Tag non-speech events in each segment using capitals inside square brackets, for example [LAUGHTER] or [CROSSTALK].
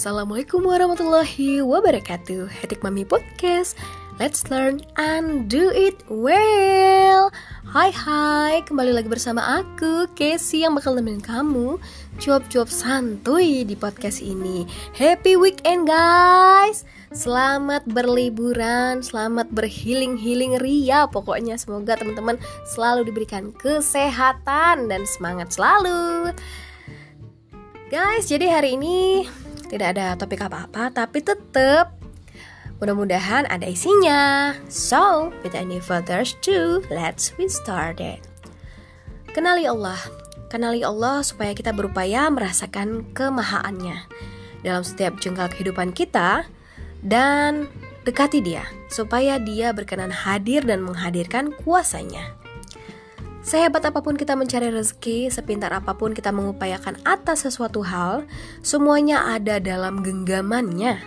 Assalamualaikum warahmatullahi wabarakatuh. Hetik Mami Podcast. Let's learn and do it well. Hai hai, kembali lagi bersama aku Casey yang bakal nemenin kamu Cuap-cuap santuy di podcast ini. Happy weekend guys. Selamat berliburan, selamat berhealing-healing ria Pokoknya. Semoga teman-teman selalu diberikan kesehatan dan semangat selalu. Guys, jadi hari ini tidak ada topik apa-apa, tapi tetap mudah-mudahan ada isinya. So, without any further ado, let's we started. Kenali Allah. Kenali Allah supaya kita berupaya merasakan kemahaannya dalam setiap jengkal kehidupan kita dan dekati dia supaya dia berkenan hadir dan menghadirkan kuasanya. Sehebat apa pun kita mencari rezeki, sepintar apa pun kita mengupayakan atas sesuatu hal, semuanya ada dalam genggamannya.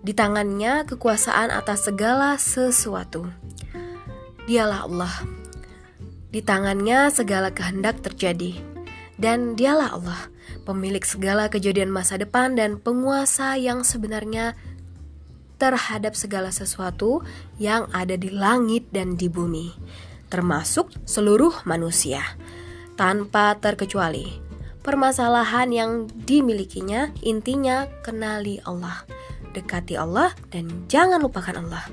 Di tangannya kekuasaan atas segala sesuatu. Dialah Allah. Di tangannya segala kehendak terjadi. Dan dialah Allah, pemilik segala kejadian masa depan dan penguasa yang sebenarnya terhadap segala sesuatu yang ada di langit dan di bumi termasuk seluruh manusia, tanpa terkecuali. Permasalahan yang dimilikinya intinya kenali Allah, dekati Allah, dan jangan lupakan Allah.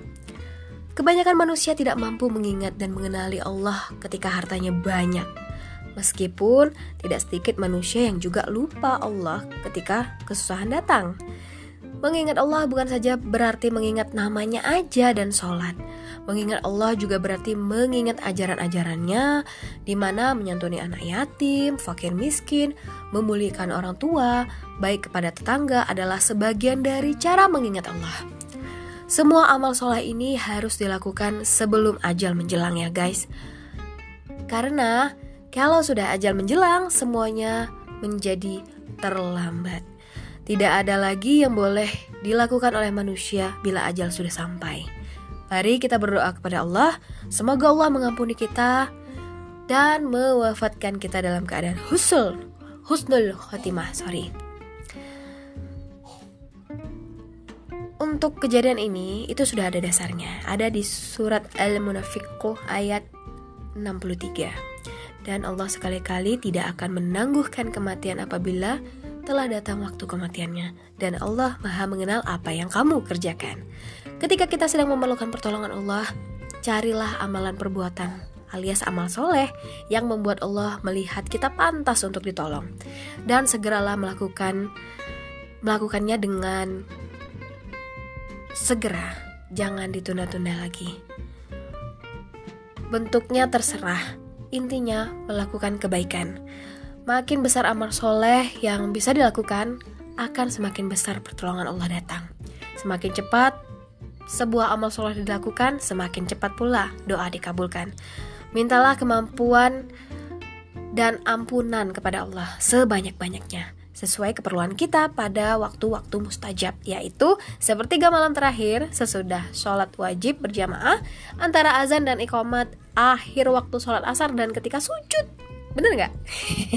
Kebanyakan manusia tidak mampu mengingat dan mengenali Allah ketika hartanya banyak. Meskipun tidak sedikit manusia yang juga lupa Allah ketika kesusahan datang. Mengingat Allah bukan saja berarti mengingat namanya aja dan sholat. Mengingat Allah juga berarti mengingat ajaran-ajarannya, di mana menyantuni anak yatim, fakir miskin, memulihkan orang tua, baik kepada tetangga adalah sebagian dari cara mengingat Allah. Semua amal sholat ini harus dilakukan sebelum ajal menjelang ya guys. Karena kalau sudah ajal menjelang, semuanya menjadi terlambat. Tidak ada lagi yang boleh dilakukan oleh manusia bila ajal sudah sampai. Mari kita berdoa kepada Allah, semoga Allah mengampuni kita dan mewafatkan kita dalam keadaan husnul, husnul khotimah, sorry. Untuk kejadian ini itu sudah ada dasarnya, ada di surat Al-Munafiqun ayat 63. Dan Allah sekali-kali tidak akan menangguhkan kematian apabila telah datang waktu kematiannya dan Allah maha mengenal apa yang kamu kerjakan. Ketika kita sedang memerlukan pertolongan Allah, carilah amalan perbuatan alias amal soleh yang membuat Allah melihat kita pantas untuk ditolong. Dan segeralah melakukan melakukannya dengan segera. Jangan ditunda-tunda lagi. Bentuknya terserah. Intinya melakukan kebaikan Makin besar amal soleh yang bisa dilakukan, akan semakin besar pertolongan Allah datang. Semakin cepat sebuah amal soleh dilakukan, semakin cepat pula doa dikabulkan. Mintalah kemampuan dan ampunan kepada Allah sebanyak-banyaknya sesuai keperluan kita pada waktu-waktu mustajab yaitu sepertiga malam terakhir sesudah sholat wajib berjamaah antara azan dan iqamat akhir waktu sholat asar dan ketika sujud Bener nggak?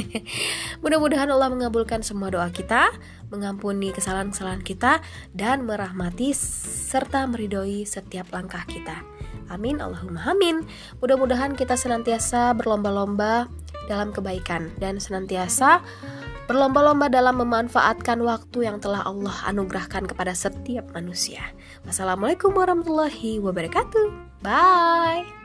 [LAUGHS] Mudah-mudahan Allah mengabulkan semua doa kita, mengampuni kesalahan-kesalahan kita, dan merahmati serta meridoi setiap langkah kita. Amin, Allahumma amin. Mudah-mudahan kita senantiasa berlomba-lomba dalam kebaikan dan senantiasa berlomba-lomba dalam memanfaatkan waktu yang telah Allah anugerahkan kepada setiap manusia. Wassalamualaikum warahmatullahi wabarakatuh. Bye.